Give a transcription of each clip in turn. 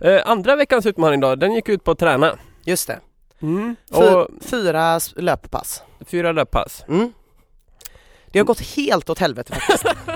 Eh, andra veckans utmaning då, den gick ut på att träna. Just det. Mm. Och fyra löppass. fyra löppass. Mm. Det har gått helt åt helvete faktiskt.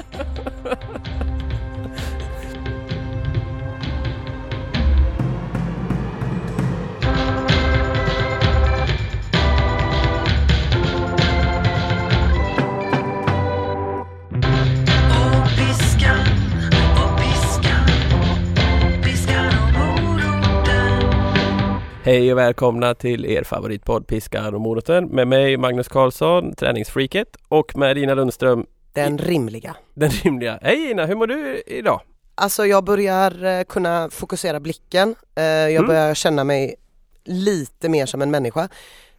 Hej och välkomna till er favoritpodd Piskan och moroten med mig Magnus Karlsson, träningsfreaket och med Ina Lundström, Den rimliga. den rimliga. Hej Ina, hur mår du idag? Alltså jag börjar eh, kunna fokusera blicken. Eh, jag Mm. börjar känna mig lite mer som en människa.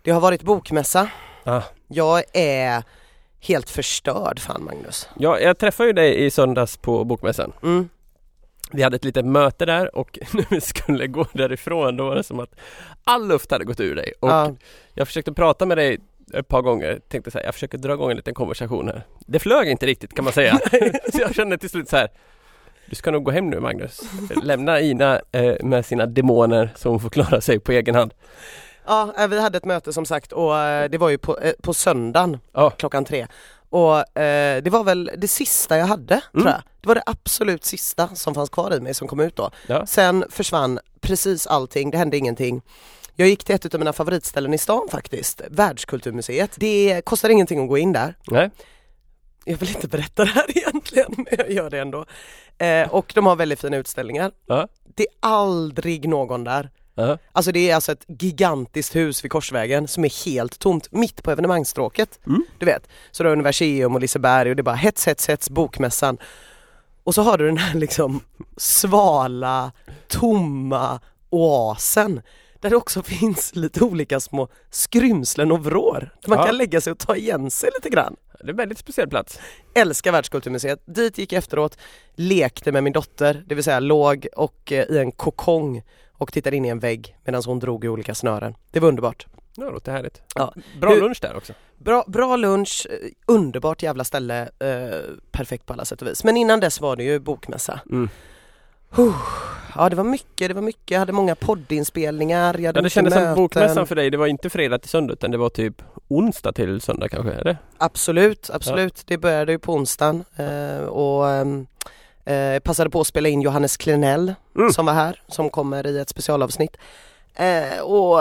Det har varit bokmässa. Ah. Jag är helt förstörd fan Magnus. Ja, jag träffade ju dig i söndags på Bokmässan. Mm. Vi hade ett litet möte där och när vi skulle gå därifrån då var det som att all luft hade gått ur dig. Och Ja, jag försökte prata med dig ett par gånger, tänkte så här, jag försöker dra igång en liten konversation här. Det flög inte riktigt kan man säga. så jag kände till slut så här, du ska nog gå hem nu Magnus. Lämna Ina eh, med sina demoner så hon får klara sig på egen hand. ja, eh, vi hade ett möte som sagt och eh, det var ju på, eh, på söndagen Ja. klockan tre. Och eh, det var väl det sista jag hade tror Mm. jag. Det var det absolut sista som fanns kvar i mig som kom ut då. Ja. Sen försvann precis allting, det hände ingenting. Jag gick till ett av mina favoritställen i stan faktiskt, Världskulturmuseet. Det kostar ingenting att gå in där. Nej. Jag vill inte berätta det här egentligen men jag gör det ändå. Eh, och de har väldigt fina utställningar. Ja. Det är aldrig någon där. Ja. Alltså det är alltså ett gigantiskt hus vid Korsvägen som är helt tomt mitt på evenemangsstråket. Mm. Du vet, så du har Universium och Liseberg och det är bara hets, hets, hets, bokmässan. Och så har du den här liksom svala, tomma oasen där det också finns lite olika små skrymslen och vrår. Där man Ja. kan lägga sig och ta igen sig lite grann. Det är en väldigt speciell plats. Älskar Världskulturmuseet. Dit gick jag efteråt, lekte med min dotter, det vill säga låg och eh, i en kokong och tittade in i en vägg medan hon drog i olika snören. Det var underbart. Ja, det låter härligt. Ja. Bra Hur- lunch där också. Bra, bra lunch, eh, underbart jävla ställe, eh, perfekt på alla sätt och vis. Men innan dess var det ju bokmässa. Mm. Ja det var mycket, det var mycket, jag hade många poddinspelningar, jag hade Ja, det kändes som möten. bokmässan för dig, det var inte fredag till söndag utan det var typ onsdag till söndag kanske, det? Absolut, absolut. Det började ju på onsdagen eh, och ehm, eh, passade på att spela in Johannes Klenell Mm. som var här, som kommer i ett specialavsnitt. Eh, och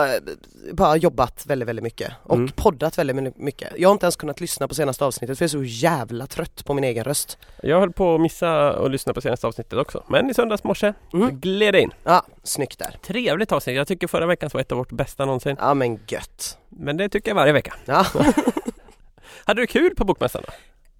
bara jobbat väldigt, väldigt mycket och Mm. poddat väldigt mycket. Jag har inte ens kunnat lyssna på senaste avsnittet för jag är så jävla trött på min egen röst. Jag höll på att missa att lyssna på senaste avsnittet också. Men i söndags morse Mm. gled in. Ja, snyggt där. Trevligt avsnitt. Jag tycker förra veckan var ett av vårt bästa någonsin. Ja men gött. Men det tycker jag varje vecka. Ja. Hade du kul på bokmässan då?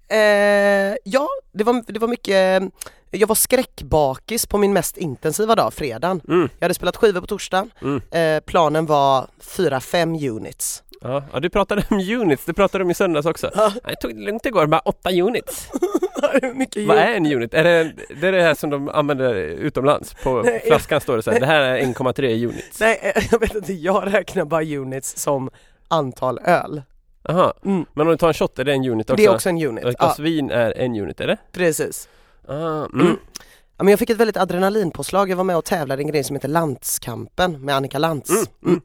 Eh, ja, det var, det var mycket, jag var skräckbakis på min mest intensiva dag, fredagen. Mm. Jag hade spelat skivor på torsdagen, Mm. eh, planen var 4-5 units. Ja. ja, du pratade om units. Det pratade om i söndags också. Ja. Jag tog det lugnt igår, bara åtta units. mycket Vad är en unit? Är det, det är det här som de använder utomlands? På Nej, flaskan står det så här, det här är 1,3 units. Nej, jag vet inte, jag räknar bara units som antal öl. Aha. Mm. Men om du tar en shot, är det en unit också? Det är också en unit. Och Ett Ja, glas vin är en unit, är det? precis. Ah, mm. Mm. Ja, men jag fick ett väldigt adrenalinpåslag, jag var med och tävlade i en grej som heter Landskampen med Annika Lantz. Mm.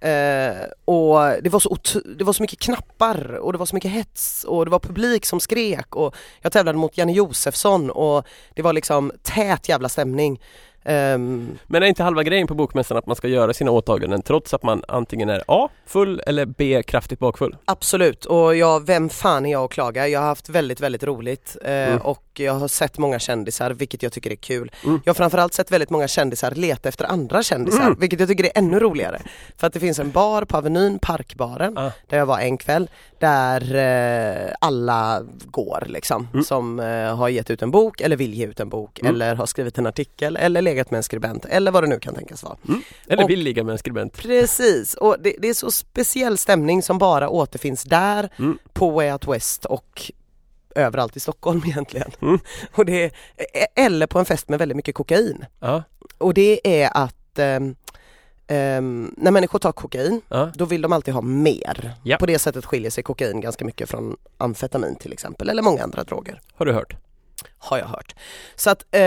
Eh, och det var, så det var så mycket knappar och det var så mycket hets och det var publik som skrek och jag tävlade mot Janne Josefsson och det var liksom tät jävla stämning. Ehm, Men är inte halva grejen på bokmässan att man ska göra sina åtaganden trots att man antingen är A. Full eller B. Kraftigt bakfull? Absolut och jag, vem fan är jag att klaga? Jag har haft väldigt, väldigt roligt eh, Mm. och jag har sett många kändisar vilket jag tycker är kul. Mm. Jag har framförallt sett väldigt många kändisar leta efter andra kändisar Mm. vilket jag tycker är ännu roligare. För att det finns en bar på Avenyn, Parkbaren, Ah. där jag var en kväll där eh, alla går liksom Mm. som eh, har gett ut en bok eller vill ge ut en bok Mm. eller har skrivit en artikel eller legat med en skribent eller vad det nu kan tänkas vara. Eller Och- vill ligga med en skribent? Precis, och det, det är så speciell stämning som bara återfinns där, Mm. på Way Out West och överallt i Stockholm egentligen. Mm. Och det är, eller på en fest med väldigt mycket kokain. Ja, Och det är att ehm, ehm, när människor tar kokain ja. då vill de alltid ha mer. Ja. På det sättet skiljer sig kokain ganska mycket från amfetamin till exempel eller många andra droger. Har du hört? har jag hört. Så att eh,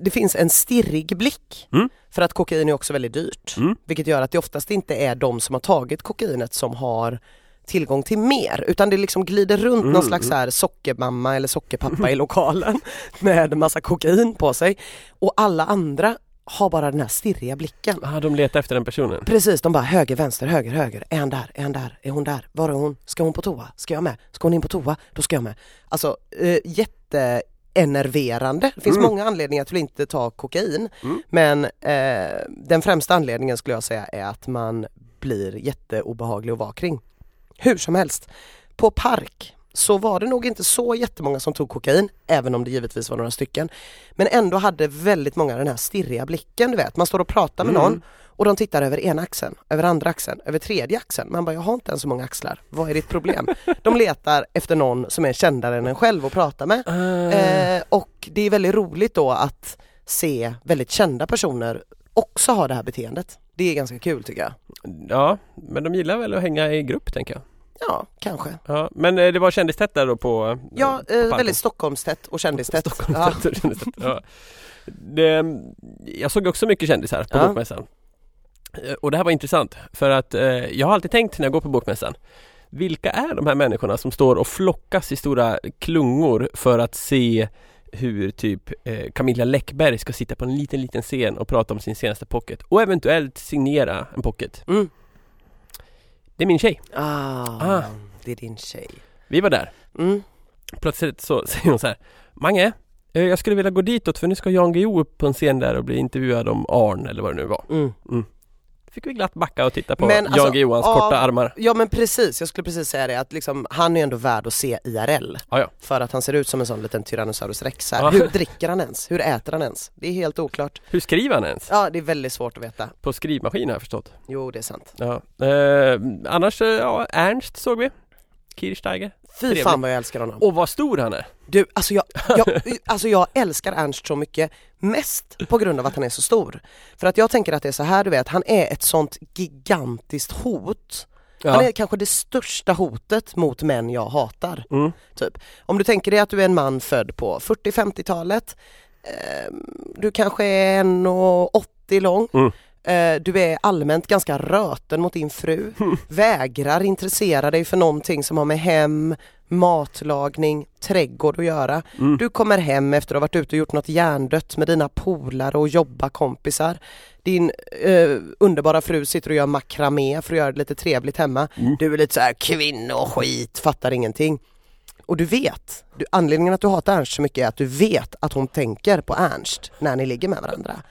det finns en stirrig blick Mm. för att kokain är också väldigt dyrt. Mm. Vilket gör att det oftast inte är de som har tagit kokainet som har tillgång till mer utan det liksom glider runt Mm, någon slags så här sockermamma eller sockerpappa i lokalen med massa kokain på sig och alla andra har bara den här stirriga blicken. Ah, de letar efter den personen. Precis, de bara höger, vänster, höger, höger. Är han där? Är han där? Är hon där? Var är hon? Ska hon på toa? Ska jag med? Ska hon in på toa? Då ska jag med. Alltså eh, jätteenerverande. Det finns Mm. många anledningar till att inte ta kokain. Mm. Men eh, den främsta anledningen skulle jag säga är att man blir jätteobehaglig att vara kring. Hur som helst, på park så var det nog inte så jättemånga som tog kokain, även om det givetvis var några stycken. Men ändå hade väldigt många den här stirriga blicken, du vet. Man står och pratar med Mm. någon och de tittar över ena axeln, över andra axeln, över tredje axeln. Man bara, jag har inte ens så många axlar. Vad är ditt problem? De letar efter någon som är kändare än en själv att prata med. Ah. Eh, och det är väldigt roligt då att se väldigt kända personer också ha det här beteendet. Det är ganska kul tycker jag. Ja, men de gillar väl att hänga i grupp tänker jag. Ja, kanske. Ja, men eh, det var kändistätt där då på Ja, på eh, väldigt Stockholmstätt och kändistätt. Ja. Stockholmstätt. kändistätt, ja. det, Jag såg också mycket kändisar på Ja. bokmässan. Eh, Och det här var intressant för att eh, jag har alltid tänkt när jag går på bokmässan Vilka är de här människorna som står och flockas i stora klungor för att se hur typ eh, Camilla Läckberg ska sitta på en liten liten scen och prata om sin senaste pocket och eventuellt signera en pocket. Mm. Det är min tjej. Ah, Ah. det är din tjej. Vi var där. Mm. Plötsligt så säger hon så här Mange, eh, jag skulle vilja gå ditåt för nu ska Jan Guillou upp på en scen där och bli intervjuad om Arn eller vad det nu var. Mm. Fick vi glatt backa och titta på Men alltså, Guillou, hans av- korta armar. Ja men precis, jag skulle precis säga det att liksom, han är ändå värd att se IRL. Ja, ja. För att han ser ut som en sån liten Tyrannosaurus rex här. Ja. Hur dricker han ens? Hur äter han ens? Det är helt oklart. Hur skriver han ens? Ja det är väldigt svårt att veta. På skrivmaskin har jag förstått. Jo det är sant. Ja. Eh, annars, eh, ja, Ernst såg vi. Kirchsteiger. Fy Trevligt. fan vad jag älskar honom. Och vad stor han är! Du, alltså jag, jag, alltså jag älskar Ernst så mycket, mest på grund av att han är så stor. För att jag tänker att det är så här du vet, han är ett sånt gigantiskt hot. Han Ja. är kanske det största hotet mot män jag hatar. Mm. Typ. Om du tänker dig att du är en man född på 40-50-talet, eh, du kanske är 1,80 lång, Mm. Eh, du är allmänt ganska röten mot din fru, vägrar intressera dig för någonting som har med hem, matlagning, trädgård att göra. Mm. Du kommer hem efter att ha varit ute och gjort något hjärndött med dina polare och jobbarkompisar. Din eh, underbara fru sitter och gör makramé för att göra det lite trevligt hemma. Mm. Du är lite så här kvinnoskit, fattar ingenting. Och du vet, du, anledningen att du hatar Ernst så mycket är att du vet att hon tänker på Ernst när ni ligger med varandra.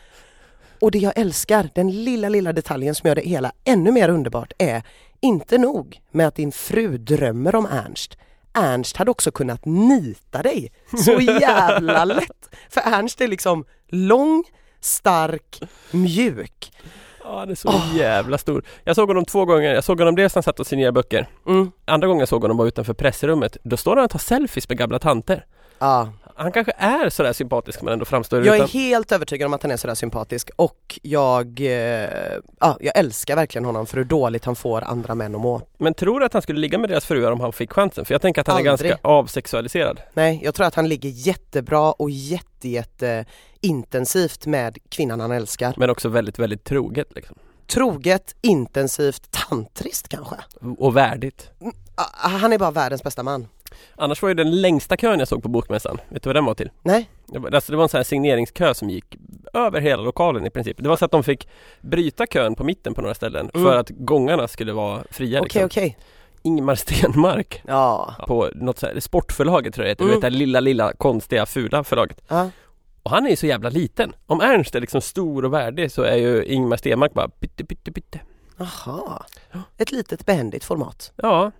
Och det jag älskar, den lilla, lilla detaljen som gör det hela ännu mer underbart är inte nog med att din fru drömmer om Ernst. Ernst hade också kunnat nita dig så jävla lätt. För Ernst är liksom lång, stark, mjuk. Ja, han är så jävla stor. Jag såg honom två gånger. Jag såg honom dels när han satt och signerade böcker. Mm. Andra gången jag såg honom var utanför pressrummet. Då står han och tar selfies med gamla tanter. Ja. Han kanske är sådär sympatisk men ändå framstår Jag är utan... helt övertygad om att han är sådär sympatisk och jag, eh, ja, jag älskar verkligen honom för hur dåligt han får andra män att må. Men tror du att han skulle ligga med deras fruar om han fick chansen? För jag tänker att han är Aldrig. ganska avsexualiserad. Nej, jag tror att han ligger jättebra och jätte, jätte intensivt med kvinnan han älskar. Men också väldigt, väldigt troget liksom. Troget, intensivt, tantriskt kanske. Och värdigt. Ah, Han är bara världens bästa man. Annars var ju den längsta kön jag såg på bokmässan, vet du vad den var till? Nej, Det var, alltså det var en sån här signeringskö som gick över hela lokalen i princip. Det var så att de fick bryta kön på mitten på några ställen Mm. för att gångarna skulle vara fria. okej liksom. okej. Ingemar Stenmark Ja. på något så här, Sportförlaget tror jag det heter, du Mm. vet det här lilla, lilla konstiga fula förlaget. ja. Och han är ju så jävla liten. Om Ernst är liksom stor och värdig så är ju Ingmar Stenmark bara pytte, pytte, pytte. Aha. Ett litet behändigt format. Ja.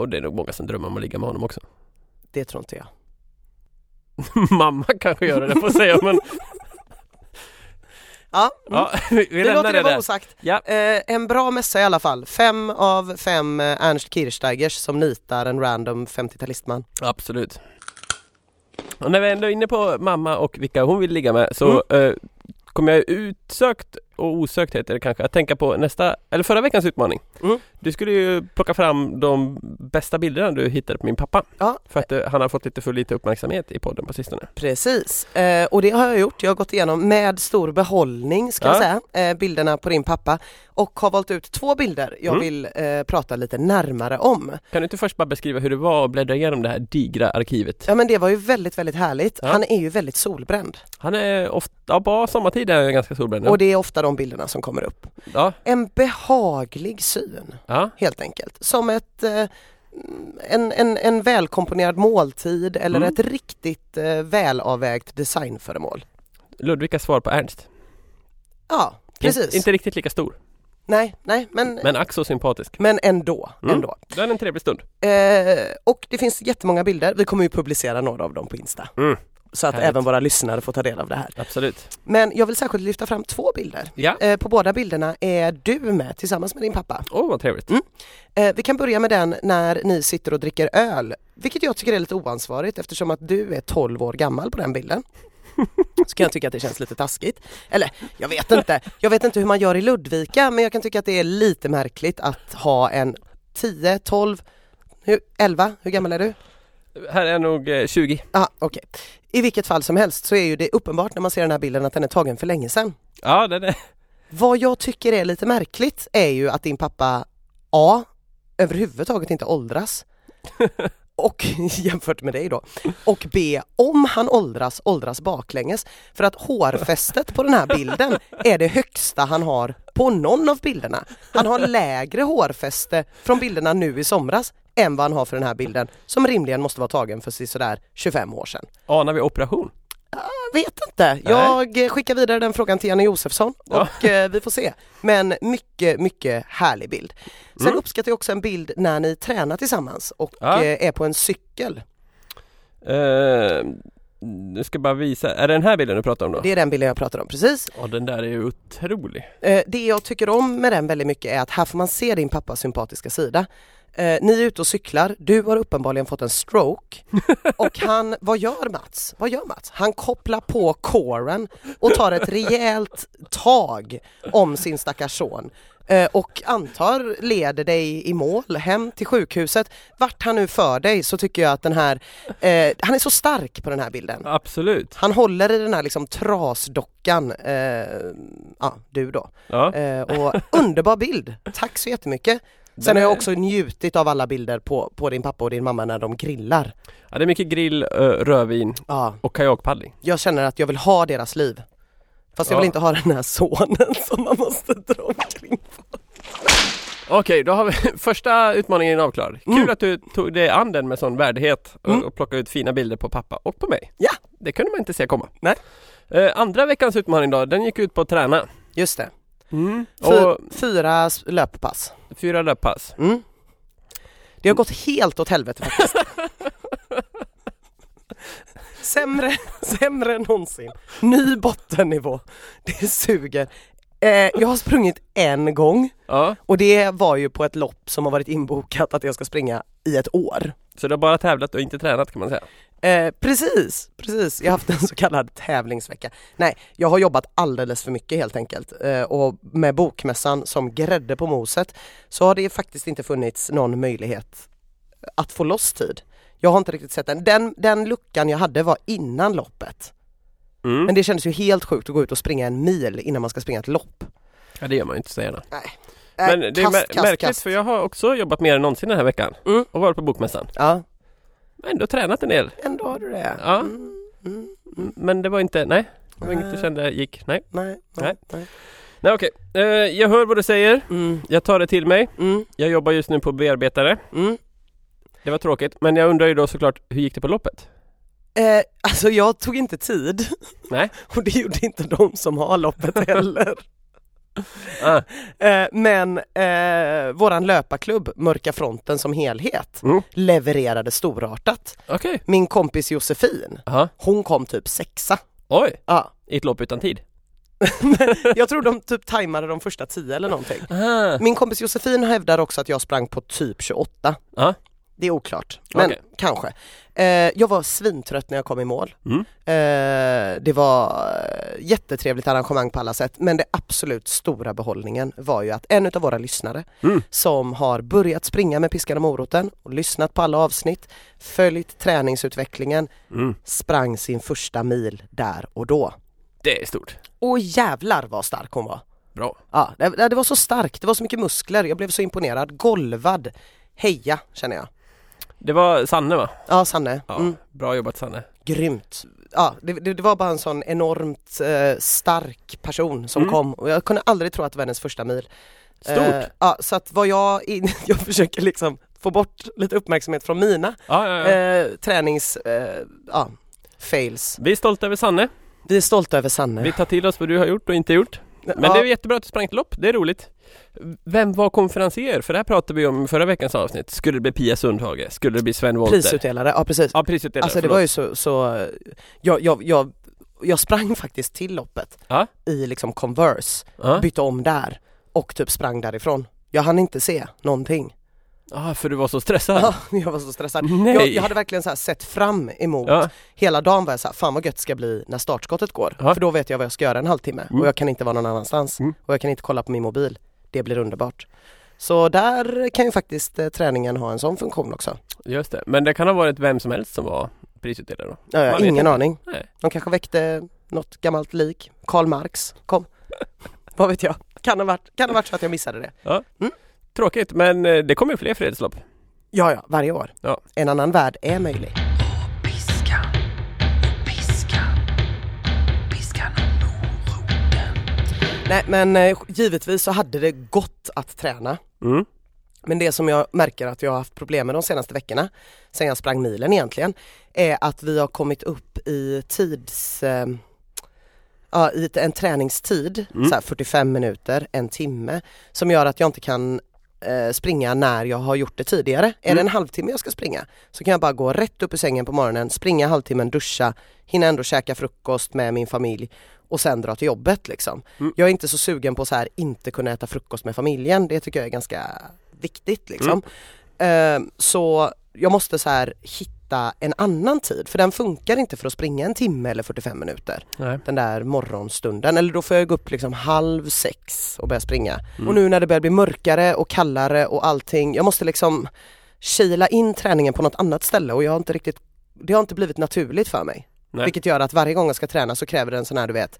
Och det är nog många som drömmer om att ligga med honom också. Det tror inte jag. Mamma kanske gör det, får säga men Ja, mm. ja, vi vi låter det vara osagt. Ja. Eh, en bra mässa i alla fall. Fem av fem eh, Ernst Kirchsteigers som nitar en random 50-talistman. Absolut. Och när vi ändå är inne på mamma och vilka hon vill ligga med så eh, kommer jag utsökt och osökt heter det kanske, att tänka på nästa, eller förra veckans utmaning. Mm. Du skulle ju plocka fram de bästa bilderna du hittade på min pappa. Ja. För att eh, han har fått lite för lite uppmärksamhet i podden på sistone. Precis, eh, och det har jag gjort. Jag har gått igenom med stor behållning ska jag Ja. säga, eh, bilderna på din pappa och har valt ut två bilder jag Mm. vill prata lite närmare om. Kan du inte först bara beskriva hur det var att bläddra igenom det här digra arkivet? Ja men det var ju väldigt, väldigt härligt. Ja. Han är ju väldigt solbränd Han är ofta, ja, bara sommartid är han ganska solbränd. och det är ofta de bilderna som kommer upp. Ja, En behaglig syn ja, helt enkelt. Som ett eh, en, en, en välkomponerad måltid eller Mm. ett riktigt eh, välavvägt designföremål. Ludvikas svar på Ernst. Ja, precis. In, inte riktigt lika stor, Nej, nej, men, men, men ack så sympatisk. ändå. Mm. ändå. Det är en trevlig stund. Eh, och det finns jättemånga bilder. Vi kommer ju publicera några av dem på Insta. Mm. Så att Härligt. även våra lyssnare får ta del av det här. Absolut. Men jag vill särskilt lyfta fram två bilder. Ja, Eh, på båda bilderna är du med tillsammans med din pappa. åh vad trevligt. Mm. Eh, vi kan börja med den när ni sitter och dricker öl. Vilket jag tycker är lite oansvarigt eftersom att du är 12 år gammal på den bilden. Så kan jag tycka att det känns lite taskigt. Eller jag vet inte. Jag vet inte hur man gör i Ludvika men jag kan tycka att det är lite märkligt att ha en 10, 12, hur, 11, hur gammal är du? Här är nog eh, 20. Ja, okej. I vilket fall som helst så är ju det uppenbart när man ser den här bilden att den är tagen för länge sedan. Ja, den är... Vad jag tycker är lite märkligt är ju att din pappa A. överhuvudtaget inte åldras och jämfört med dig då och B. om han åldras, åldras baklänges för att hårfästet på den här bilden är det högsta han har på någon av bilderna. Han har lägre hårfäste från bilderna nu i somras än vad han har för den här bilden som rimligen måste vara tagen för sådär 25 år sedan. Anar vi operation? Jag vet inte. Jag eh, skickar vidare den frågan till Janne Josefsson Ja. och eh, vi får se. Men mycket, mycket härlig bild. Sen Mm. uppskattar jag också en bild när ni tränar tillsammans och Ja. eh, är på en cykel. Uh, nu ska bara visa, är det den här bilden du pratar om då? Det är den bilden jag pratar om precis. Ja, den där är ju otrolig. Eh, det jag tycker om med den väldigt mycket är att här får man se din pappas sympatiska sida. Eh, ni är ute och cyklar, du har uppenbarligen fått en stroke och han, vad gör Mats? Vad gör Mats? Han kopplar på kåren och tar ett rejält tag om sin stackars son eh, och antar leder dig i mål hem till sjukhuset. Vart han nu för dig så tycker jag att den här, eh, han är så stark på den här bilden. Absolut. Han håller i den här liksom trasdockan, eh, ja du då. Ja. Eh, och underbar bild, tack så jättemycket. Sen har jag också njutit av alla bilder på, på din pappa och din mamma när de grillar. ja, det är mycket grill, rödvin Ja, och kajakpaddling. jag känner att jag vill ha deras liv. Fast jag Ja. vill inte ha den här sonen som man måste dra omkring på. Okej, då har vi första utmaningen avklarad. Kul Mm. att du tog dig an den med sån värdighet och, Mm. och plockade ut fina bilder på pappa och på mig. Ja. Det kunde man inte se komma. Nej. Eh, andra veckans utmaning då, den gick ut på att träna. Just det, Mm. Och fyra löppass. fyra löppass. Mm. Det har gått helt åt helvete faktiskt. sämre, sämre än någonsin. Ny bottennivå. Det suger. Eh, jag har sprungit en gång Ja, och det var ju på ett lopp som har varit inbokat att jag ska springa i ett år. så du har bara tävlat och inte tränat kan man säga. Eh, precis, precis. Jag har haft en så kallad tävlingsvecka. Nej, jag har jobbat alldeles för mycket helt enkelt eh, och med bokmässan som grädde på moset så har det faktiskt inte funnits någon möjlighet att få loss tid. Jag har inte riktigt sett den. Den, den luckan jag hade var innan loppet. Mm. Men det kändes ju helt sjukt att gå ut och springa en mil innan man ska springa ett lopp. Ja, det gör man ju inte så gärna. Nej. Men Äh, det är mär- märkligt för jag har också jobbat mer än någonsin den här veckan Mm. och varit på bokmässan. Ja, Ändå tränat en del. ändå har du det. Ja. Mm, mm, mm. Men det var inte, nej. Det var inget du kände gick, nej. Nej, Nej. nej, nej. Nej okej, Eh, jag hör vad du säger. Mm, Jag tar det till mig. mm, Jag jobbar just nu på bearbetare. mm. Det var tråkigt, men jag undrar ju då såklart, hur gick det på loppet? Eh, alltså jag tog inte tid. Nej. Och det gjorde inte de som har loppet heller. Ah, Eh, men eh, våran löparklubb, Mörka Fronten som helhet, Mm. levererade storartat. Okej, Min kompis Josefin, Jaha. hon kom typ sexa. Oj, Ja, i ett lopp utan tid. jag tror de typ tajmade de första tio eller någonting. Aha. Min kompis Josefin hävdar också att jag sprang på typ 28. Ja. Det är oklart, men Okej. kanske. Eh, jag var svintrött när jag kom i mål. Mm. Eh, det var eh, jättetrevligt arrangemang på alla sätt men det absolut stora behållningen var ju att en utav våra lyssnare Mm. som har börjat springa med piskan och moroten och lyssnat på alla avsnitt, följt träningsutvecklingen, Mm. sprang sin första mil där och då. Det är stort. Och jävlar vad stark hon var! Bra. Ja, det, det var så starkt, det var så mycket muskler, jag blev så imponerad, golvad. Heja känner jag. Det var Sanne va? Ja Sanne, Ja, mm, Bra jobbat Sanne. grymt. Ja, det, det, det var bara en sån enormt eh, stark person som Mm. kom och jag kunde aldrig tro att det var hennes första mil. Stort. Eh, ja, så att vad jag, in, jag försöker liksom få bort lite uppmärksamhet från mina Ja, ja, eh, tränings, eh, ja, fails. Vi är stolta över Sanne. Vi är stolta över Sanne. Vi tar till oss vad du har gjort och inte gjort. Men ja, det är jättebra att du sprang ett lopp, det är roligt. Vem var konferencier? För det här pratade vi om i förra veckans avsnitt. Skulle det bli Pia Sundhage? Skulle det bli Sven Wollter? prisutdelare, ja precis. Ja, prisutdelare. Alltså det förlåt. var ju så, så jag, jag, jag, jag sprang faktiskt till loppet Ja. i liksom Converse, Ja. bytte om där och typ sprang därifrån. Jag hann inte se någonting. Ah, för du var så stressad? Ja, jag var så stressad. Nej! Jag, jag hade verkligen så sett fram emot, Ja. hela dagen var jag så här, fan vad gött det ska bli när startskottet går. Ja. För då vet jag vad jag ska göra en halvtimme Mm. och jag kan inte vara någon annanstans. Mm. Och jag kan inte kolla på min mobil. Det blir underbart. Så där kan ju faktiskt eh, träningen ha en sån funktion också. Just det. Men det kan ha varit vem som helst som var prisutdelare då? Ja, jag har ingen inte. aning. Nej. De kanske väckte något gammalt lik. Karl Marx kom. Vad vet jag? Kan ha, varit, kan ha varit så att jag missade det. Tråkigt, men eh, det kommer fler fredslopp. Ja, ja, varje år. Ja. En annan värld är möjlig. Nej, men eh, givetvis så hade det gått att träna. Mm. Men det som jag märker att jag har haft problem med de senaste veckorna, sen jag sprang milen egentligen, är att vi har kommit upp i tids... Eh, ja, i en träningstid, Mm. så här 45 minuter, en timme, som gör att jag inte kan eh, springa när jag har gjort det tidigare. Är det Mm. en halvtimme jag ska springa så kan jag bara gå rätt upp ur sängen på morgonen, springa halvtimmen, duscha, hinna ändå käka frukost med min familj och sen dra till jobbet liksom. Mm. Jag är inte så sugen på så här inte kunna äta frukost med familjen, det tycker jag är ganska viktigt liksom. Mm. Eh, så jag måste så här hitta en annan tid för den funkar inte för att springa en timme eller 45 minuter. Nej. Den där morgonstunden eller då får jag gå upp liksom halv sex och börja springa. Mm. Och nu när det börjar bli mörkare och kallare och allting, jag måste liksom kila in träningen på något annat ställe och jag har inte riktigt, det har inte blivit naturligt för mig. Nej. Vilket gör att varje gång jag ska träna så kräver det en sån här du vet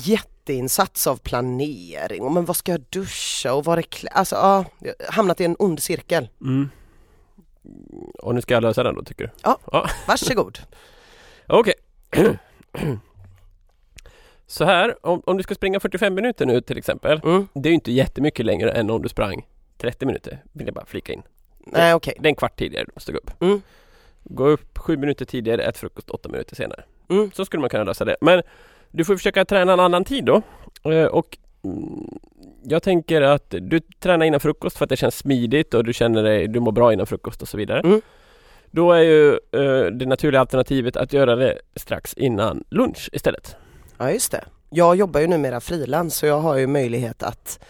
jätteinsats av planering. Och men vad ska jag duscha och var är klä- Alltså ja, hamnat i en ond cirkel. Mm. Och nu ska jag lösa den då tycker du? Varsågod. Okej. Så här, om, om du ska springa 45 minuter nu till exempel. Mm. Det är ju inte jättemycket längre än om du sprang 30 minuter. Vill jag bara flika in. Nej okej. Det är en kvart tidigare du måste gå upp. Mm. Gå upp 7 minuter tidigare, ät frukost 8 minuter senare. Mm. Så skulle man kunna lösa det. Men du får försöka träna en annan tid då. Eh, Och mm, jag tänker att du tränar innan frukost för att det känns smidigt och du känner dig, du mår bra innan frukost och så vidare. Mm. Då är ju eh, det naturliga alternativet att göra det strax innan lunch istället. Ja just det. Jag jobbar ju numera frilans så jag har ju möjlighet att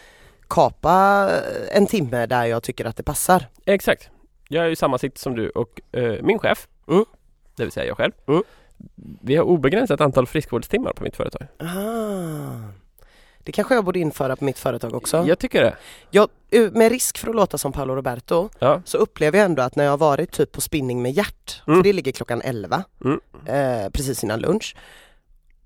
kapa en timme där jag tycker att det passar. Exakt. Jag är i samma sikt som du och eh, min chef, Mm. det vill säga jag själv. Mm. Vi har obegränsat antal friskvårdstimmar på mitt företag. Ah. Det kanske jag borde införa på mitt företag också. Jag tycker det. Jag, med risk för att låta som Paolo Roberto Ja. så upplever jag ändå att när jag har varit typ på spinning med Gert, Mm. för det ligger klockan 11, Mm. eh, precis innan lunch.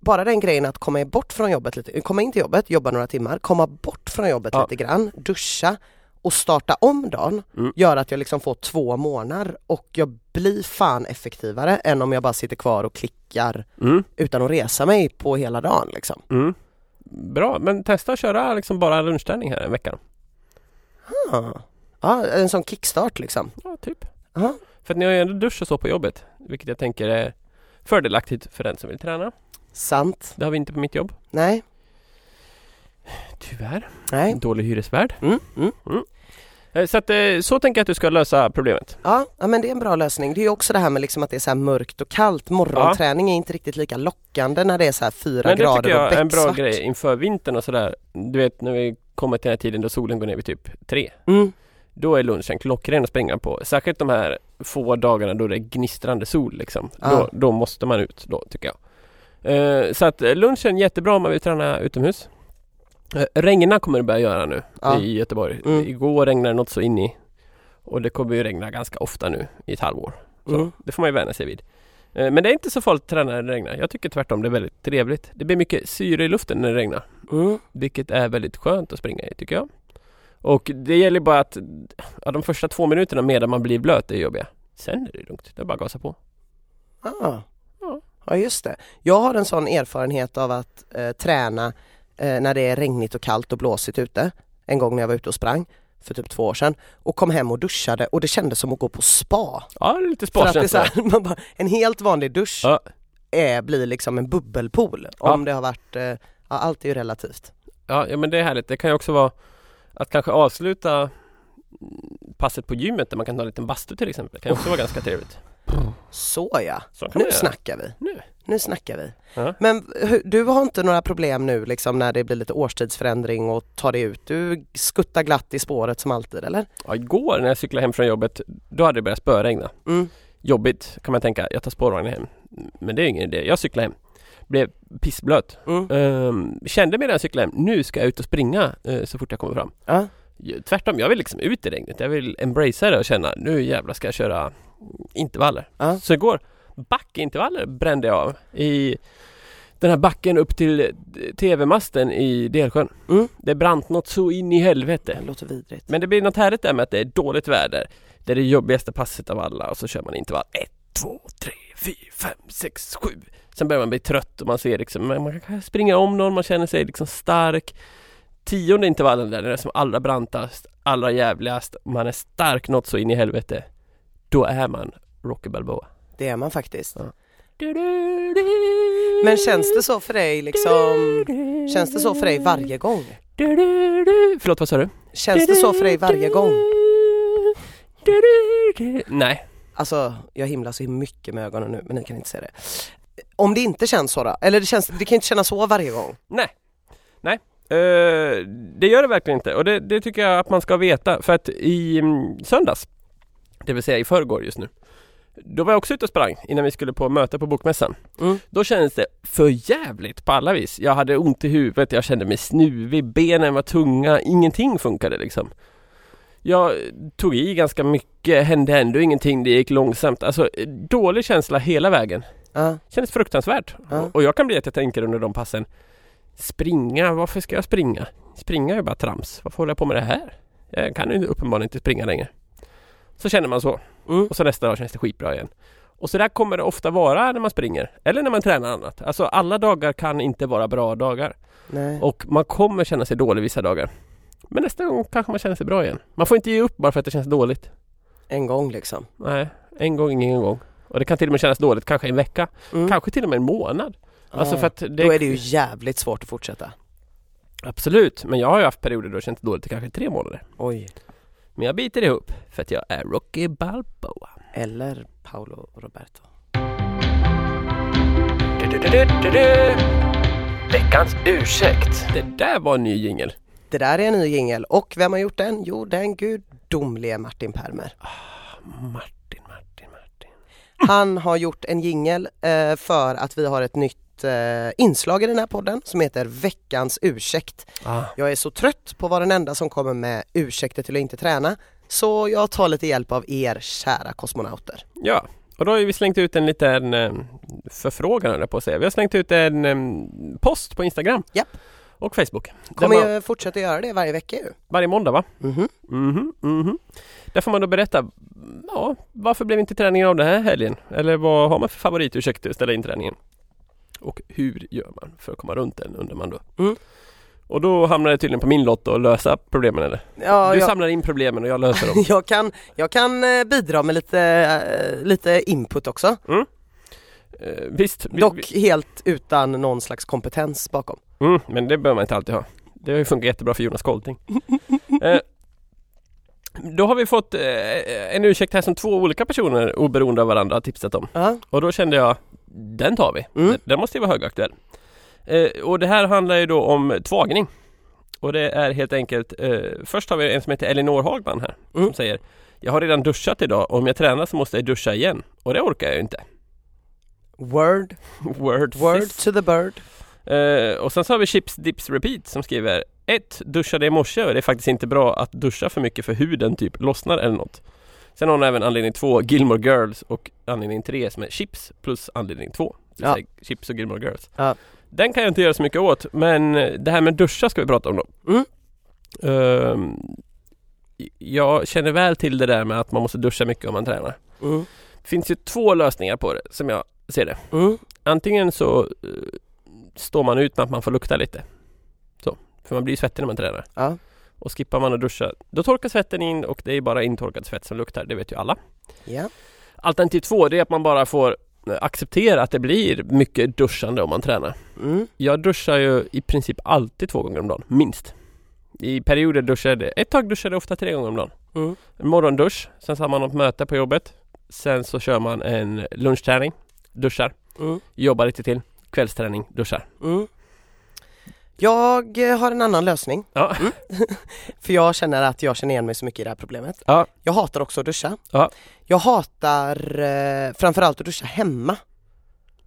Bara den grejen att komma bort från jobbet lite, komma in till jobbet, jobba några timmar, komma bort från jobbet Ja. lite grann, duscha och starta om dagen Mm. gör att jag liksom får två månader och jag blir fan effektivare än om jag bara sitter kvar och klickar Mm. utan att resa mig på hela dagen liksom. Mm. Bra, men testa att köra liksom bara lunchträning här en vecka. Ah. Ja, en sån kickstart liksom. Ja, typ. Aha. För att ni har ju ändå dusch och så på jobbet. Vilket jag tänker är fördelaktigt för den som vill träna. Sant. Det har vi inte på mitt jobb. Nej. Tyvärr. Nej. Dålig hyresvärd. Mm. Mm. Eh, Så att, eh, så tänker jag att du ska lösa problemet. Ja, ja, men det är en bra lösning. Det är ju också det här med liksom att det är så mörkt och kallt. Morgonträning är inte riktigt lika lockande när det är så här fyra Men det grader tycker jag och är en bra becksvart. grej inför vintern och sådär. Du vet när vi kommer till den här tiden då solen går ner vid typ tre. Mm. Då är lunchen klockren att springa på. Särskilt de här få dagarna då det är gnistrande sol liksom. Ja. Då, då måste man ut då tycker jag. Eh, så att eh, lunchen jättebra om man vill träna utomhus. Eh, regna kommer det börja göra nu Ja. i Göteborg. Mm. Igår regnade det något så in i. Och det kommer ju regna ganska ofta nu i ett halvår. Så Mm. det får man ju vänja sig vid. Eh, Men det är inte så farligt att träna när det regnar. Jag tycker tvärtom det är väldigt trevligt. Det blir mycket syre i luften när det regnar. Mm. Vilket är väldigt skönt att springa i tycker jag. Och det gäller bara att ja, de första två minuterna medan man blir blöt är jobbiga. Sen är det lugnt. Det är bara att gasa på. Ah. Ja. Ja just det. Jag har en sån erfarenhet av att eh, träna eh, när det är regnigt och kallt och blåsigt ute. En gång när jag var ute och sprang för typ två år sedan och kom hem och duschade och det kändes som att gå på spa. Ja, lite man bara, en helt vanlig dusch Ja. är, blir liksom en bubbelpool om det har varit, eh, ja, allt är ju relativt. Ja, ja, men det är härligt. Det kan ju också vara att kanske avsluta mm, passet på gymmet där man kan ta en liten bastu till exempel. Det kan också vara ganska trevligt. Så ja, nu snackar vi. Nu. Nu snackar vi. Ja. Men du har inte några problem nu liksom när det blir lite årstidsförändring och tar dig ut? Du skuttar glatt i spåret som alltid eller? Ja, igår när jag cyklade hem från jobbet, då hade det börjat spöregna. Mm. Jobbigt kan man tänka, jag tar spårvagnen hem. Men det är ingen idé. Jag cyklade hem. Blev pissblöt. Mm. Ehm, kände medan jag cyklade hem, nu ska jag ut och springa eh, så fort jag kommer fram. Ja. Tvärtom, jag vill liksom ut i regnet. Jag vill embracea det och känna nu jävlar ska jag köra intervaller. Ja. Så igår, backintervaller brände jag av i den här backen upp till TV-masten i Delsjön. Mm. Det brant något så in i helvete. Det låter vidrigt. Men det blir något härligt där med att det är dåligt väder. Det är det jobbigaste passet av alla och så kör man intervall 1, 2, 3, 4, 5, 6, 7. Sen börjar man bli trött och man ser liksom, man kan springa om någon, man känner sig liksom stark. Tionde intervallen där, den är som allra brantast, allra jävligast, man är stark något så in i helvete. Då är man Rocky Balboa. Det är man faktiskt. Ja. Men känns det så för dig liksom, känns det så för dig varje gång? Förlåt, vad sa du? Känns det så för dig varje gång? Nej. Alltså jag himlar så mycket med ögonen nu men ni kan inte se det. Om det inte känns så då? Eller det, känns, det kan inte kännas så varje gång? Nej. Nej. Eh, det gör det verkligen inte och det, det tycker jag att man ska veta för att i mm, söndags, det vill säga i förrgår just nu, då var jag också ute och sprang innan vi skulle på möte på Bokmässan. Mm. Då kändes det för jävligt på alla vis. Jag hade ont i huvudet, jag kände mig snuvig, benen var tunga, ingenting funkade liksom. Jag tog i ganska mycket, hände ändå ingenting, det gick långsamt. Alltså dålig känsla hela vägen. Ja, Kändes fruktansvärt. Och, och jag kan bli att jag tänker under de passen Springa, varför ska jag springa? Springa är ju bara trams. Varför håller jag på med det här? Jag kan ju uppenbarligen inte springa längre. Så känner man så. mm. Och så nästa dag känns det skitbra igen. Och så där kommer det ofta vara när man springer. Eller när man tränar annat. Alltså alla dagar kan inte vara bra dagar. Nej. Och man kommer känna sig dålig vissa dagar. Men nästa gång kanske man känner sig bra igen. Man får inte ge upp bara för att det känns dåligt. En gång liksom. Nej, en gång, ingen gång. Och det kan till och med kännas dåligt kanske en vecka. Mm. Kanske till och med en månad. Alltså Ja. för att det, Då är det ju jävligt svårt att fortsätta. Absolut, men jag har ju haft perioder då det känts dåligt i kanske tre månader. Oj. Men jag biter ihop för att jag är Rocky Balboa. Eller Paolo Roberto. Veckans ursäkt. Det där var en ny jingel. Det där är en ny jingel och vem har gjort den? Jo, den gudomlige Martin Permer. Martin, Martin, Martin. Han har gjort en jingel eh, för att vi har ett nytt eh, inslag i den här podden som heter Veckans ursäkt. Ah. Jag är så trött på att vara den enda som kommer med ursäkter till att inte träna så jag tar lite hjälp av er kära kosmonauter. Ja, och då har vi slängt ut en liten eh, förfrågan på att säga. Vi har slängt ut en eh, post på Instagram. Japp. Och Facebook. Kommer man, jag fortsätta göra det varje vecka ju. varje måndag va? Mhm. Mhm, mhm. Där får man då berätta, ja, varför blev inte träningen av den här helgen? Eller vad har man för favoritursäkter att ställa in träningen? Och hur gör man för att komma runt den undrar man då. Mm. Och då hamnar det tydligen på min lott att lösa problemen eller? Ja, du jag, samlar in problemen och jag löser dem. jag, kan, jag kan eh, bidra med lite, eh, lite input också. Eh, visst, vi, Dock helt utan någon slags kompetens bakom. mm, men det behöver man inte alltid ha. Det har ju funkat jättebra för Jonas Kolting. eh, då har vi fått eh, en ursäkt här som två olika personer oberoende av varandra har tipsat om. Ja. Och då kände jag, den tar vi. Mm. Den- måste ju vara högaktuell. Eh, och det här handlar ju då om tvagning. Och det är helt enkelt, eh, först har vi en som heter Elinor Hagman här Mm. som säger Jag har redan duschat idag och om jag tränar så måste jag duscha igen och det orkar jag ju inte. Word, Word, word sis. to the bird. Eh, och sen så har vi Chips Dips Repeat som skriver 1. Duschade i morse och det är faktiskt inte bra att duscha för mycket för huden typ lossnar eller något. Sen har hon även anledning 2 Gilmore Girls och anledning 3 som är Chips plus anledning 2. Det vill Ja. säga Chips och Gilmore Girls. Ja. Den kan jag inte göra så mycket åt men det här med duscha ska vi prata om då. Mm. Ehm, jag känner väl till det där med att man måste duscha mycket om man tränar. Mm. Det finns ju två lösningar på det som jag ser det. Mm. Antingen så eh, står man ut med att man får lukta lite. Så. För man blir ju svettig när man tränar. Ja. Och skippar man att duscha, då torkar svetten in och det är bara intorkad svett som luktar. Det vet ju alla. Ja. Alternativ två, det är att man bara får eh, acceptera att det blir mycket duschande om man tränar. Mm. Jag duschar ju i princip alltid två gånger om dagen, minst. I perioder duschade jag, ett tag duschade jag ofta tre gånger om dagen. Mm. En morgondusch, sen så har man något möte på jobbet. Sen så kör man en lunchträning, duschar, Mm. jobbar lite till, kvällsträning, duschar. Mm. Jag eh, har en annan lösning. Ja. För jag känner att jag känner igen mig så mycket i det här problemet. Ja. Jag hatar också att duscha. Ja. Jag hatar eh, framförallt att duscha hemma.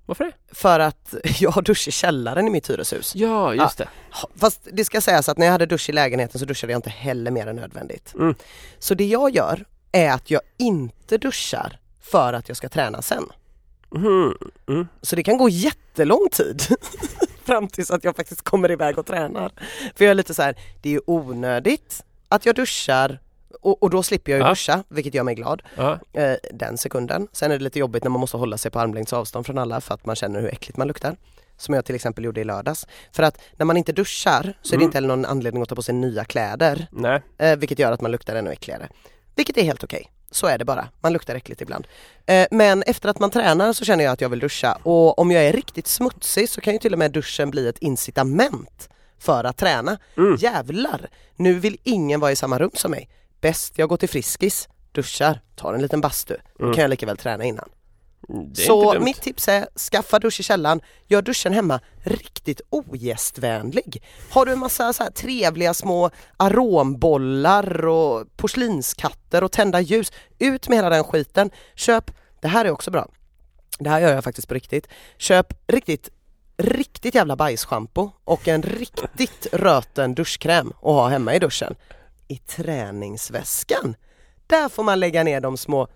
Varför det? För att jag har dusch i källaren i mitt hyreshus. Ja, just det. Fast det ska sägas att när jag hade dusch i lägenheten så duschade jag inte heller mer än nödvändigt. Mm. Så det jag gör är att jag inte duschar för att jag ska träna sen. Mhm. Mm. Så det kan gå jättelång tid fram tills att jag faktiskt kommer iväg och tränar. För jag är lite så här, det är ju onödigt att jag duschar och, och då slipper jag ju duscha, vilket gör mig glad, Ja. eh, den sekunden. Sen är det lite jobbigt när man måste hålla sig på armlängds avstånd från alla för att man känner hur äckligt man luktar. Som jag till exempel gjorde i lördags. För att när man inte duschar så är det Mm. inte heller någon anledning att ta på sig nya kläder, eh, vilket gör att man luktar ännu äckligare. Vilket är helt okej. Så är det bara, man luktar äckligt ibland. Eh, men efter att man tränar så känner jag att jag vill duscha och om jag är riktigt smutsig så kan ju till och med duschen bli ett incitament för att träna. Mm. Jävlar, nu vill ingen vara i samma rum som mig. Bäst jag går till Friskis, duschar, tar en liten bastu. Då Mm. kan jag lika väl träna innan. Inte Så mitt tips är, skaffa dusch i källaren, gör duschen hemma riktigt ogästvänlig. Har du en massa så trevliga små arombollar och porslinskatter och tända ljus, ut med hela den skiten. Köp, det här är också bra, det här gör jag faktiskt på riktigt, köp riktigt riktigt jävla bajsschampo och en riktigt röten duschkräm och ha hemma i duschen. I träningsväskan, där får man lägga ner de små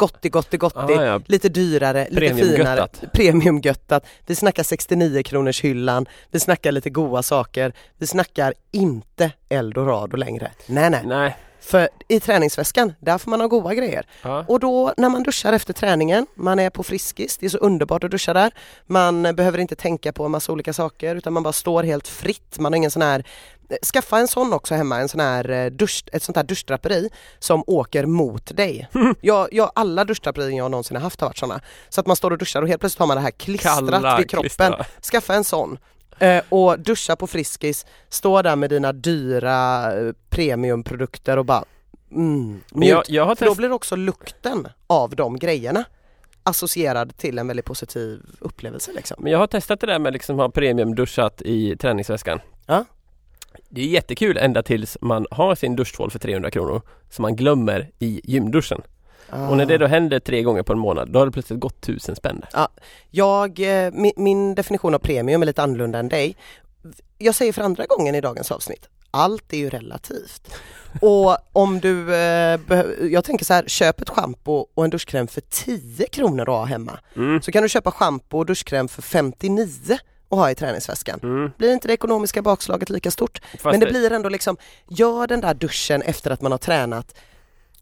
Gotti, gotti, gotti, Ah, ja. lite dyrare, lite finare, Premiumgöttat. Vi snackar 69 kronors hyllan, vi snackar lite goda saker, vi snackar inte eldorado längre. Nej, nej. Nej. För i träningsväskan, där får man ha goda grejer. Ja. Och då när man duschar efter träningen, man är på Friskis, det är så underbart att duscha där. Man behöver inte tänka på en massa olika saker utan man bara står helt fritt. Man har ingen sån här Skaffa en sån också hemma, en sån här eh, dusch, ett sånt här duschdraperi som åker mot dig. Jag, jag, alla duschdraperier jag någonsin har haft har varit såna. Så att man står och duschar och helt plötsligt har man det här klistrat Kalla vid kroppen. klistra. Skaffa en sån. Eh, och duscha på Friskis, stå där med dina dyra eh, premiumprodukter och bara mm, Men jag, jag har För då blir också lukten av de grejerna associerad till en väldigt positiv upplevelse liksom. Men jag har testat det där med liksom ha premiumduschat i träningsväskan. Ja. Det är jättekul ända tills man har sin duschtvål för 300 kronor som man glömmer i gymduschen. Och när det då händer tre gånger på en månad, då har det plötsligt gått tusen spänn. Jag, eh, min, min definition av premium är lite annorlunda än dig. Jag säger för andra gången i dagens avsnitt, allt är ju relativt. Och om du, eh, jag tänker så här, köp ett schampo och en duschkräm för 10 kronor att ha hemma. Mm. Så kan du köpa schampo och duschkräm för 59 och ha i träningsväskan. Mm. Blir inte det ekonomiska bakslaget lika stort? Fast Men det blir ändå liksom, gör den där duschen efter att man har tränat.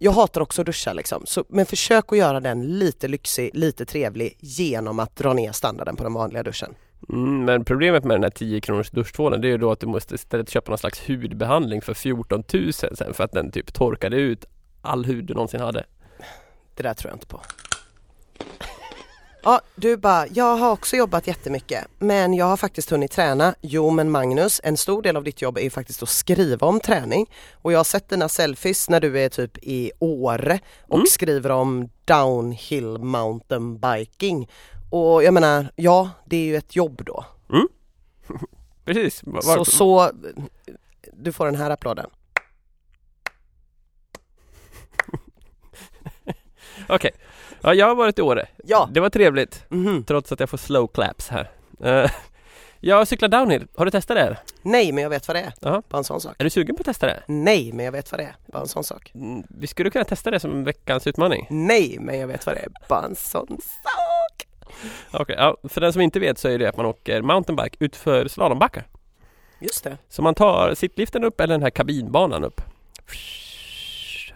Jag hatar också att duscha liksom, så, men försök att göra den lite lyxig, lite trevlig genom att dra ner standarden på den vanliga duschen. Mm, men problemet med den här 10 kronors duschtvålen det är ju då att du måste istället köpa någon slags hudbehandling för 14 000 sen för att den typ torkade ut all hud du någonsin hade. Det där tror jag inte på. Ja, du bara, jag har också jobbat jättemycket men jag har faktiskt hunnit träna. Jo men Magnus, en stor del av ditt jobb är ju faktiskt att skriva om träning och jag har sett dina selfies när du är typ i Åre och Mm. skriver om downhill mountain biking. Och jag menar, ja det är ju ett jobb då. Mm. precis. Var, Så, så, du får den här applåden. Okej. Ja, jag har varit i Åre. Ja! Det var trevligt, Mhm. trots att jag får slow claps här. Eh, jag cyklar downhill. Har du testat det? här? Nej, men jag vet vad det är. Bara en sån sak. Är du sugen på att testa det? Nej, men jag vet vad det är. Bara en sån sak. Mm, Vi skulle kunna testa det som veckans utmaning. Nej, men jag vet vad det är. Bara en sån sak. Okej, ja, för den som inte vet så är det att man åker mountainbike utför slalombackar. Just det. Så man tar sittliften upp eller den här kabinbanan upp.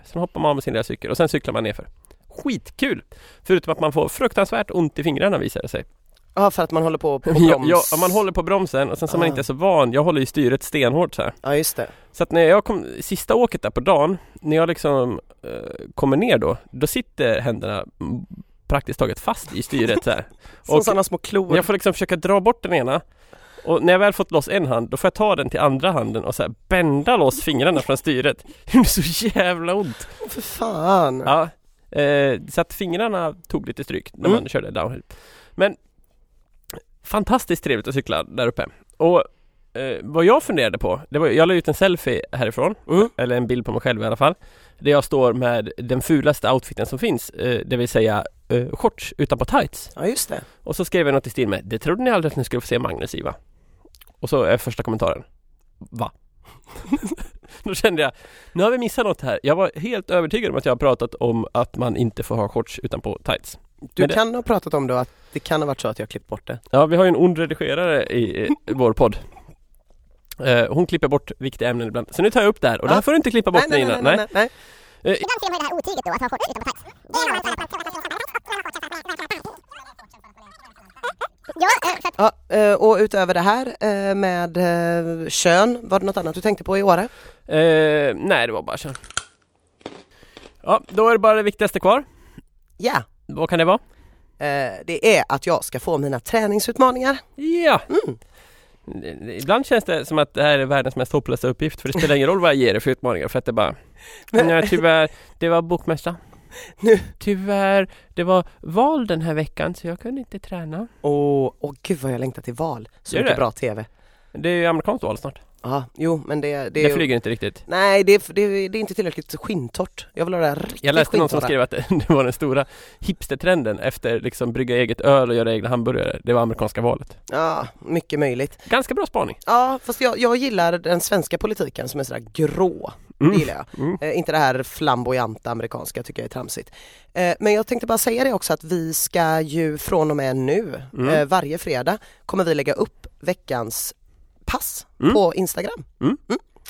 Sen hoppar man av med sin lilla cykel och sen cyklar man nerför. Skitkul! Förutom att man får fruktansvärt ont i fingrarna visar det sig. Ja, för att man håller på på Ja, broms. ja, om man håller på bromsen och sen så är man Ah. inte är så van. Jag håller ju styret stenhårt så här. Ja, just det. Så att när jag kom, sista åket där på dagen, när jag liksom eh, kommer ner då, då sitter händerna praktiskt taget fast i styret så här. Som sådana små klor. Jag får liksom försöka dra bort den ena och när jag väl fått loss en hand, då får jag ta den till andra handen och så här bända loss fingrarna från styret. Det gjorde så jävla ont! Åh, för fan. Ja, eh, så att fingrarna tog lite stryk när Mm. man körde downhill. Men fantastiskt trevligt att cykla där uppe. Och eh, vad jag funderade på, det var, jag la ut en selfie härifrån, Mm. eller en bild på mig själv i alla fall. Där jag står med den fulaste outfiten som finns, eh, det vill säga eh, shorts utanpå tights. Ja, just det. Och så skrev jag något i stil med Det trodde ni aldrig att ni skulle få se Magnus i va? Och så är första kommentaren Va? Då kände jag Nu har vi missat något här. Jag var helt övertygad om att jag har pratat om att man inte får ha shorts utanpå tights. Du det- kan ha pratat om då att det kan ha varit så att jag klippt bort det. Ja, vi har ju en ond redigerare i, i vår podd. Eh, hon klipper bort viktiga ämnen ibland. Så nu tar jag upp det här och det här Ja. får du inte klippa bort nej, nej, Nina. nej, nej, nej. Eh, Ibland ser man ju det här otyget då, att ha shorts utanpå tights. Ja, eh, för att Ja, eh, och utöver det här eh, med kön, var det något annat du tänkte på i Åre? eh, nej, det var bara så. Ja, då är det bara det viktigaste kvar. Ja, Vad kan det vara? eh, det är att jag ska få mina träningsutmaningar. Ja! Mm. Ibland känns det som att det här är världens mest hopplösa uppgift för det spelar ingen roll vad jag ger dig för utmaningar för att det bara Nej tyvärr, det var bokmässa. Nu. Tyvärr, det var val den här veckan så jag kunde inte träna. Åh, åh gud vad jag längtar till val. Så mycket bra TV. Det är ju amerikanskt val snart. Ja, jo men det, det, Det, är flyger inte riktigt. Nej, det, är- det, det är inte tillräckligt skintort. Jag vill ha det här riktigt Jag läste någon som skrev att det, det var den stora hipstertrenden efter liksom brygga eget öl och göra egna hamburgare. Det var amerikanska valet. Ja, mycket möjligt. Ganska bra spaning. Ja, fast jag, jag gillar den svenska politiken som är sådär grå. Mm. Det gillar jag. Mm. Eh, inte det här flamboyanta amerikanska tycker jag är tramsigt. Eh, men jag tänkte bara säga det också att vi ska ju från och med nu, Mm. eh, varje fredag, kommer vi lägga upp veckans pass Mm. på Instagram. Mm.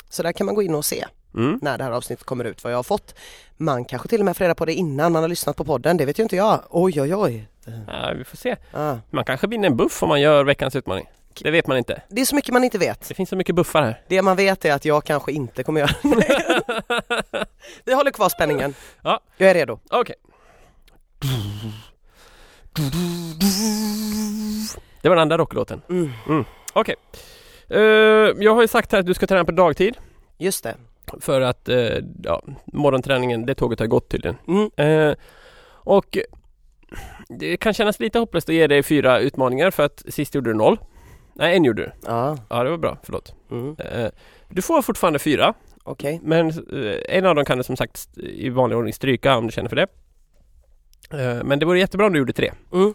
Så där kan man gå in och se Mm. när det här avsnittet kommer ut vad jag har fått. Man kanske till och med får reda på det innan man har lyssnat på podden, det vet ju inte jag. Oj oj oj. Ja, vi får se. Ah. Man kanske vinner en buff om man gör veckans utmaning. Det vet man inte. Det är så mycket man inte vet. Det finns så mycket buffar här. Det man vet är att jag kanske inte kommer göra det. Vi håller kvar spänningen. Ja. Jag är redo. Okej. Det var den andra rocklåten. Mm. Okej. Eh, jag har ju sagt här att du ska träna på dagtid. Just det. För att eh, ja, morgonträningen, det tåget har gått tydligen. Mm. Eh, och det kan kännas lite hopplöst att ge dig fyra utmaningar för att sist gjorde du noll. Nej, en gjorde du. Ja, Ja, det var bra. Förlåt. mm. Eh, du får fortfarande fyra. okej. Men eh, en av dem kan du som sagt i vanlig ordning stryka om du känner för det. Eh, men det vore jättebra om du gjorde tre. Mm.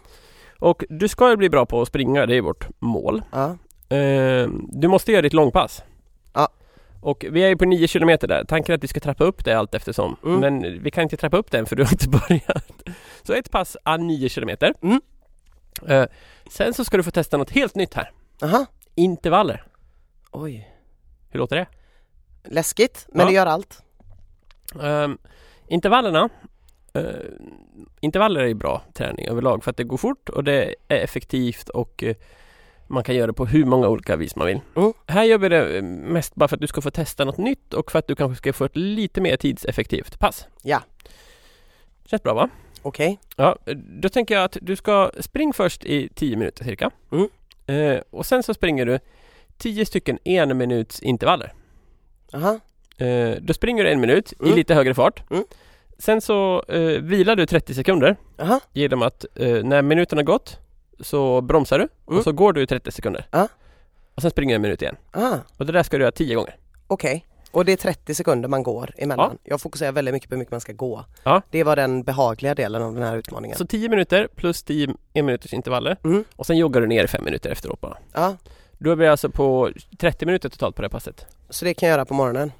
Och du ska ju bli bra på att springa, det är vårt mål. Ja. Eh, du måste göra ditt långpass. Ja. Och vi är ju på 9 kilometer där. Tanken är att vi ska trappa upp det allt eftersom. Mm. Men vi kan inte trappa upp den för du har inte börjat. Så ett pass a 9 kilometer. Mm. Eh, sen så ska du få testa något helt nytt här. Aha. Intervaller. Oj. Hur låter det? Läskigt, men Ja. det gör allt. Ehm, intervallerna eh, Intervaller är ju bra träning överlag för att det går fort och det är effektivt och eh, man kan göra det på hur många olika vis man vill. Mm. Här gör vi det eh, mest bara för att du ska få testa något nytt och för att du kanske ska få ett lite mer tidseffektivt pass. Ja. Känns bra va? Okej. Ja, eh, då tänker jag att du ska springa först i 10 minuter cirka. Mm. Eh, och sen så springer du 10 stycken en minuts intervaller. Aha. Eh, då springer du en minut i Mm. lite högre fart. Mm. Sen så eh, vilar du 30 sekunder Aha. genom att eh, när minuten har gått så bromsar du Mm. och så går du 30 sekunder. Ja. och sen springer du en minut igen. Ah, Och det där ska du göra 10 gånger. Okej. Och det är 30 sekunder man går emellan. Jag fokuserar väldigt mycket på hur mycket man ska gå. Ja. Det var den behagliga delen av den här utmaningen. Så 10 minuter plus 10 en minuters intervaller Mm. och sen joggar du ner i 5 minuter efteråt bara. Ja, Då är vi alltså på 30 minuter totalt på det här passet. så det kan jag göra på morgonen.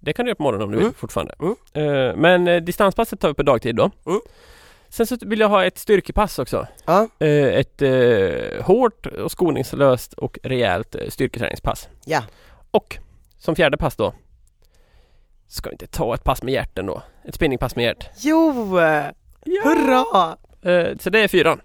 Det kan du göra på morgonen om du vill Mm. fortfarande. Mm. Eh, men eh, distanspasset tar vi på dagtid då. Mm. Sen så vill jag ha ett styrkepass också. Ja, Eh, ett eh, hårt och skoningslöst och rejält eh, styrketräningspass. ja. Och som fjärde pass då Ska vi inte ta ett pass med hjärten då? Ett spinningpass med hjärt. Jo! Hurra! Eh, så det är fyran.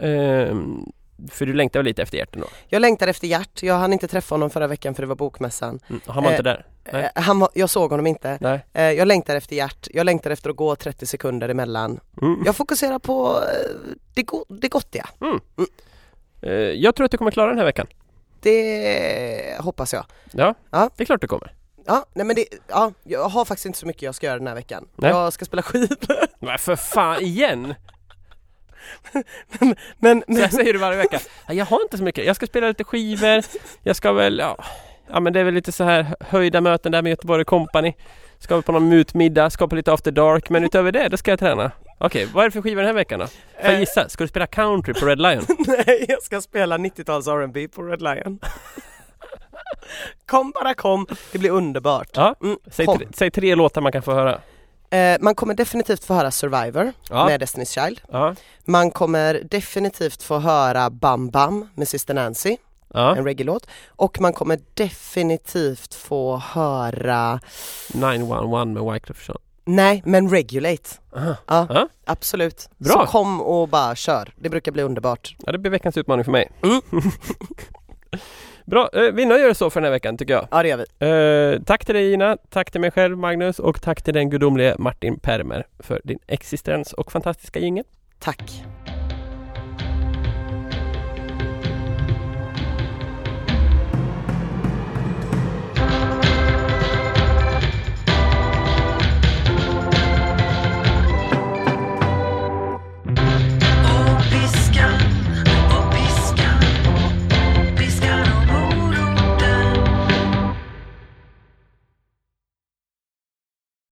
Mm. För du längtar lite efter hjärten då? Jag längtar efter Gert. Jag hann inte träffa honom förra veckan för det var bokmässan. Mm. Han var Eh, inte där? Nej. Eh, Han var, jag såg honom inte. Nej. Eh, Jag längtar efter Gert. Jag längtar efter att gå 30 sekunder emellan. Mm. Jag fokuserar på eh, det, go- det gottiga. Eh, jag tror att du kommer klara den här veckan. Det hoppas jag. Ja, Ja. det är klart du kommer. Ja, nej men det, ja, jag har faktiskt inte så mycket jag ska göra den här veckan. Nej. Jag ska spela skidor. Men för fan igen! Men, Så jag säger det varje vecka. "Ja, Jag har inte så mycket. Jag ska spela lite skivor. Jag ska väl, ja, ja men det är väl lite så här höjda möten där med Göteborg Company. Ska väl på någon mutmiddag, ska på lite after dark. Men utöver det, då ska jag träna. Okej, vad är det för skivor den här veckan då? Får jag Eh. gissa? Ska du spela country på Red Lion? nej, jag ska spela 90-tals R&B på Red Lion. kom bara kom, det blir underbart. Ja, Mm, säg, tre, säg tre låtar man kan få höra. Eh, man kommer definitivt få höra Survivor Ja. med Destiny's Child. Ja, Man kommer definitivt få höra Bam Bam med Sister Nancy, ja. en reggae-låt. Och man kommer definitivt få höra, 911 med Wyclef Jean. nej men Regulate. Aha. Ja, Ja. absolut. Bra. Så kom och bara kör, det brukar bli underbart. Ja, det blir veckans utmaning för mig. Mm. Bra, eh, vi nöjer oss så för den här veckan tycker jag. Ja det gör vi. Eh, tack till dig Ina, tack till mig själv Magnus och tack till den gudomlige Martin Permer för din existens och fantastiska jingel. Tack.